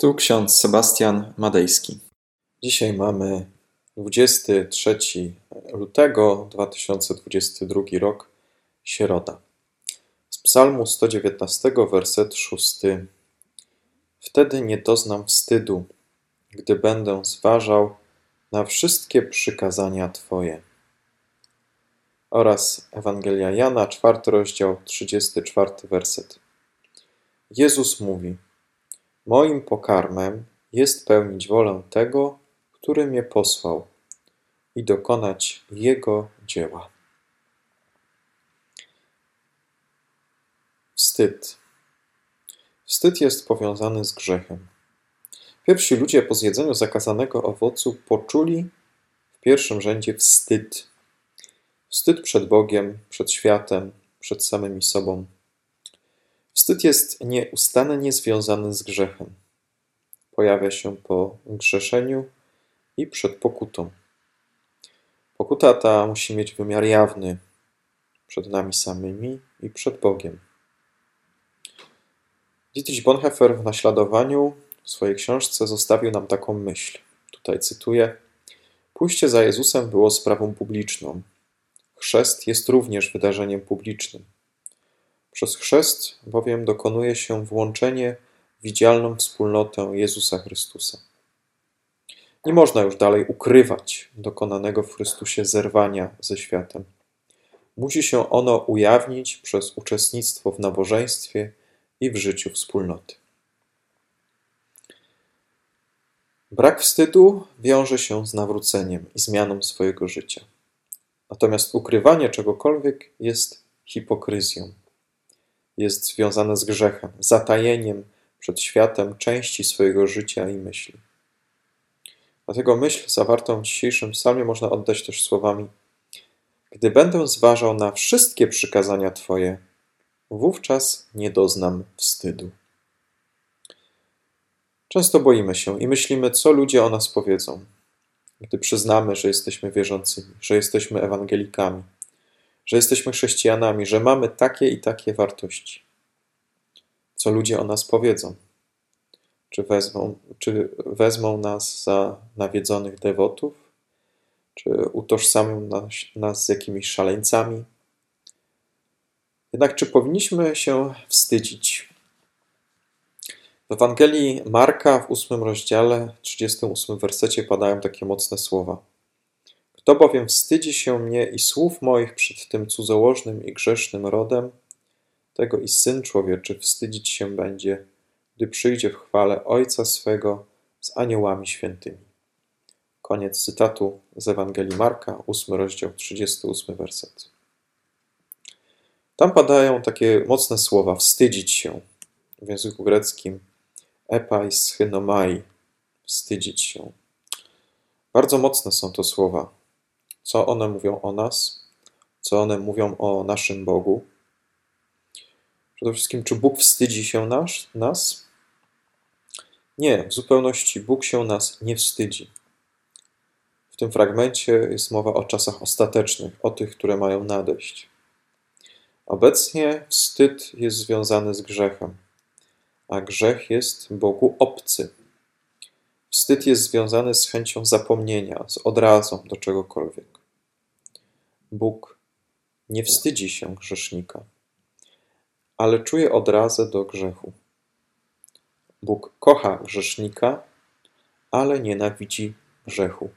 Tu ksiądz Sebastian Madejski. Dzisiaj mamy 23 lutego 2022 rok, środa. Z Psalmu 119, werset 6. Wtedy nie doznam wstydu, gdy będę zważał na wszystkie przykazania Twoje. Oraz Ewangelia Jana, czwarty rozdział, 34 werset. Jezus mówi: Moim pokarmem jest pełnić wolę tego, który mnie posłał i dokonać Jego dzieła. Wstyd. Wstyd jest powiązany z grzechem. Pierwsi ludzie po zjedzeniu zakazanego owocu poczuli w pierwszym rzędzie wstyd. Wstyd przed Bogiem, przed światem, przed samymi sobą. Wstyd jest nieustannie związany z grzechem. Pojawia się po grzeszeniu i przed pokutą. Pokuta ta musi mieć wymiar jawny przed nami samymi i przed Bogiem. Dietrich Bonhoeffer w naśladowaniu w swojej książce zostawił nam taką myśl. Tutaj cytuję: Pójście za Jezusem było sprawą publiczną. Chrzest jest również wydarzeniem publicznym. Przez chrzest bowiem dokonuje się włączenie w widzialną wspólnotę Jezusa Chrystusa. Nie można już dalej ukrywać dokonanego w Chrystusie zerwania ze światem. Musi się ono ujawnić przez uczestnictwo w nabożeństwie i w życiu wspólnoty. Brak wstydu wiąże się z nawróceniem i zmianą swojego życia. Natomiast ukrywanie czegokolwiek jest hipokryzją jest związane z grzechem, zatajeniem przed światem części swojego życia i myśli. Dlatego myśl zawartą w dzisiejszym psalmie można oddać też słowami: Gdy będę zważał na wszystkie przykazania Twoje, wówczas nie doznam wstydu. Często boimy się i myślimy, co ludzie o nas powiedzą, gdy przyznamy, że jesteśmy wierzącymi, że jesteśmy ewangelikami że jesteśmy chrześcijanami, że mamy takie i takie wartości. Co ludzie o nas powiedzą? Czy wezmą, czy wezmą nas za nawiedzonych dewotów? Czy utożsamią nas, nas z jakimiś szaleńcami? Jednak czy powinniśmy się wstydzić? W Ewangelii Marka w ósmym rozdziale, 38 wersecie padają takie mocne słowa. Kto bowiem wstydzi się mnie i słów moich przed tym cudzołożnym i grzesznym rodem, tego i Syn Człowieczy wstydzić się będzie, gdy przyjdzie w chwale Ojca swego z aniołami świętymi. Koniec cytatu z Ewangelii Marka, 8 rozdział, 38 werset. Tam padają takie mocne słowa wstydzić się. W języku greckim epais hynomai, wstydzić się. Bardzo mocne są to słowa co one mówią o nas, co one mówią o naszym Bogu. Przede wszystkim, czy Bóg wstydzi się nas? nas? Nie, w zupełności Bóg się nas nie wstydzi. W tym fragmencie jest mowa o czasach ostatecznych, o tych, które mają nadejść. Obecnie wstyd jest związany z grzechem, a grzech jest Bogu obcy. Wstyd jest związany z chęcią zapomnienia, z odrazą do czegokolwiek. Bóg nie wstydzi się grzesznika, ale czuje odrazę do grzechu. Bóg kocha grzesznika, ale nienawidzi grzechu.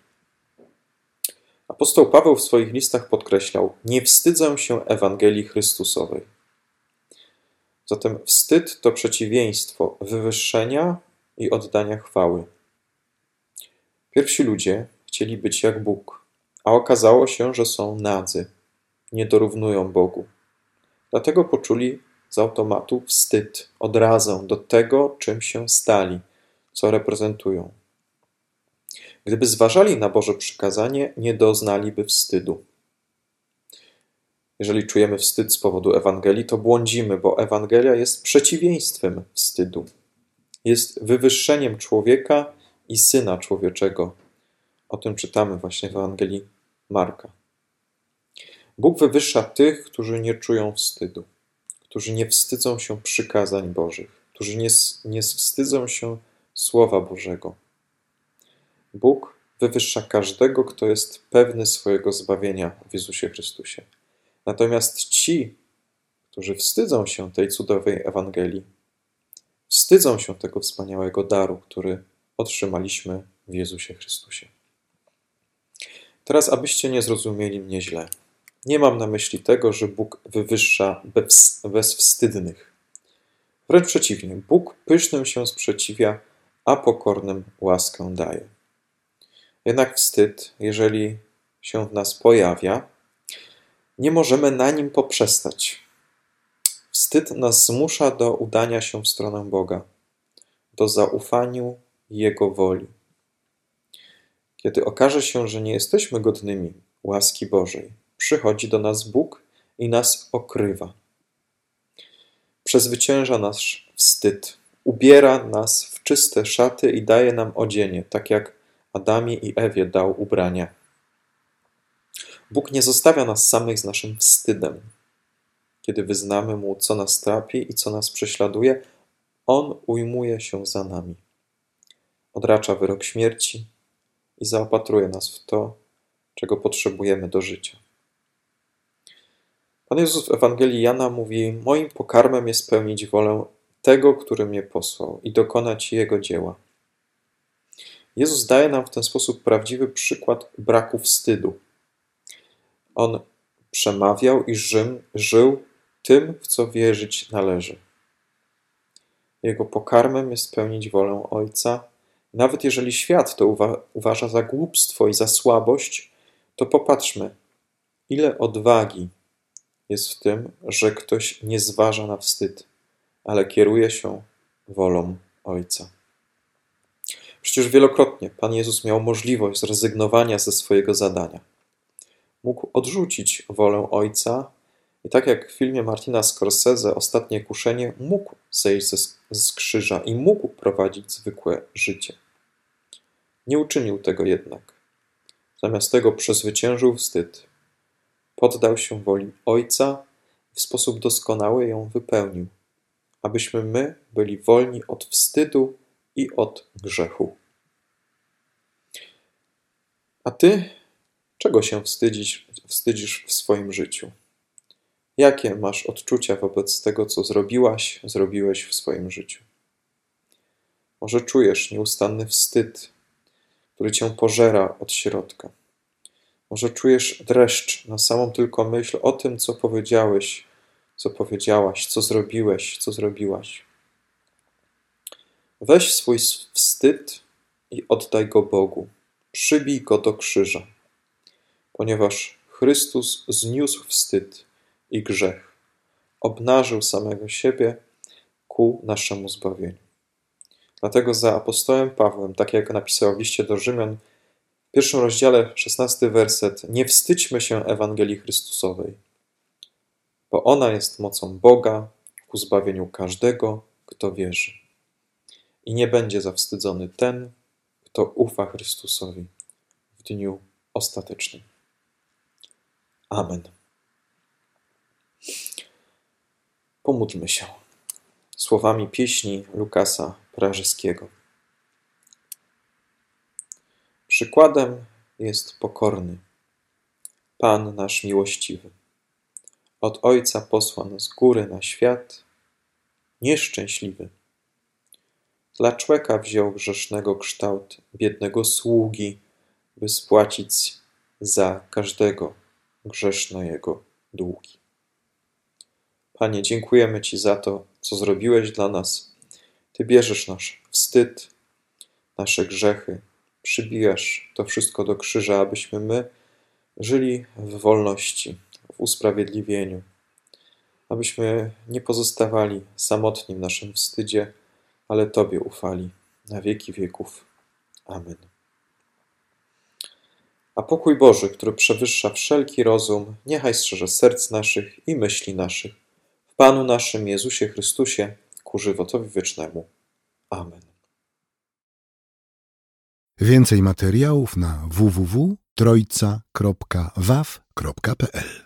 Apostoł Paweł w swoich listach podkreślał: Nie wstydzę się Ewangelii Chrystusowej. Zatem wstyd to przeciwieństwo wywyższenia i oddania chwały. Pierwsi ludzie chcieli być jak Bóg a okazało się, że są nadzy, nie dorównują Bogu. Dlatego poczuli z automatu wstyd, odrazę do tego, czym się stali, co reprezentują. Gdyby zważali na Boże przykazanie, nie doznaliby wstydu. Jeżeli czujemy wstyd z powodu Ewangelii, to błądzimy, bo Ewangelia jest przeciwieństwem wstydu. Jest wywyższeniem człowieka i syna człowieczego, o tym czytamy właśnie w Ewangelii Marka. Bóg wywyższa tych, którzy nie czują wstydu, którzy nie wstydzą się przykazań Bożych, którzy nie, nie wstydzą się Słowa Bożego. Bóg wywyższa każdego, kto jest pewny swojego zbawienia w Jezusie Chrystusie. Natomiast ci, którzy wstydzą się tej cudownej Ewangelii, wstydzą się tego wspaniałego daru, który otrzymaliśmy w Jezusie Chrystusie. Teraz, abyście nie zrozumieli mnie źle. Nie mam na myśli tego, że Bóg wywyższa bezwstydnych. Wręcz przeciwnie, Bóg pysznym się sprzeciwia, a pokornym łaskę daje. Jednak wstyd, jeżeli się w nas pojawia, nie możemy na nim poprzestać. Wstyd nas zmusza do udania się w stronę Boga, do zaufaniu Jego woli. Kiedy okaże się, że nie jesteśmy godnymi łaski Bożej, przychodzi do nas Bóg i nas okrywa. Przezwycięża nasz wstyd, ubiera nas w czyste szaty i daje nam odzienie, tak jak Adamie i Ewie dał ubrania. Bóg nie zostawia nas samych z naszym wstydem. Kiedy wyznamy Mu, co nas trapi i co nas prześladuje, On ujmuje się za nami. Odracza wyrok śmierci i zaopatruje nas w to, czego potrzebujemy do życia. Pan Jezus w Ewangelii Jana mówi: Moim pokarmem jest spełnić wolę tego, który mnie posłał i dokonać jego dzieła. Jezus daje nam w ten sposób prawdziwy przykład braku wstydu. On przemawiał i żył, żył tym, w co wierzyć należy. Jego pokarmem jest spełnić wolę Ojca. Nawet jeżeli świat to uwa uważa za głupstwo i za słabość, to popatrzmy, ile odwagi jest w tym, że ktoś nie zważa na wstyd, ale kieruje się wolą Ojca. Przecież wielokrotnie Pan Jezus miał możliwość zrezygnowania ze swojego zadania. Mógł odrzucić wolę Ojca i tak jak w filmie Martina Scorsese Ostatnie kuszenie, mógł zejść z, z krzyża i mógł prowadzić zwykłe życie. Nie uczynił tego jednak. Zamiast tego przezwyciężył wstyd. Poddał się woli Ojca i w sposób doskonały ją wypełnił, abyśmy my byli wolni od wstydu i od grzechu. A ty, czego się wstydzisz, wstydzisz w swoim życiu? Jakie masz odczucia wobec tego, co zrobiłaś, zrobiłeś w swoim życiu? Może czujesz nieustanny wstyd, który cię pożera od środka. Może czujesz dreszcz na samą tylko myśl o tym, co powiedziałeś, co powiedziałaś, co zrobiłeś, co zrobiłaś. Weź swój wstyd i oddaj go Bogu. Przybij go do krzyża, ponieważ Chrystus zniósł wstyd i grzech, obnażył samego siebie ku naszemu zbawieniu. Dlatego za apostołem Pawłem, tak jak napisał w liście do Rzymian, w pierwszym rozdziale, szesnasty werset, nie wstydźmy się Ewangelii Chrystusowej, bo ona jest mocą Boga ku zbawieniu każdego, kto wierzy i nie będzie zawstydzony ten, kto ufa Chrystusowi w dniu ostatecznym. Amen. Pomódlmy się słowami pieśni Lukasa Prażyskiego. Przykładem jest pokorny, Pan nasz miłościwy. Od Ojca posłan z góry na świat, nieszczęśliwy dla człeka wziął grzesznego kształt biednego sługi, by spłacić za każdego grzeszno jego długi. Panie, dziękujemy Ci za to, co zrobiłeś dla nas. Ty bierzesz nasz wstyd, nasze grzechy, przybijasz to wszystko do krzyża, abyśmy my żyli w wolności, w usprawiedliwieniu, abyśmy nie pozostawali samotni w naszym wstydzie, ale Tobie ufali na wieki wieków. Amen. A pokój Boży, który przewyższa wszelki rozum, niechaj strzeże serc naszych i myśli naszych. W Panu naszym Jezusie Chrystusie, ku żywotowi wiecznemu. Amen. Więcej materiałów na www.trojca.waw.pl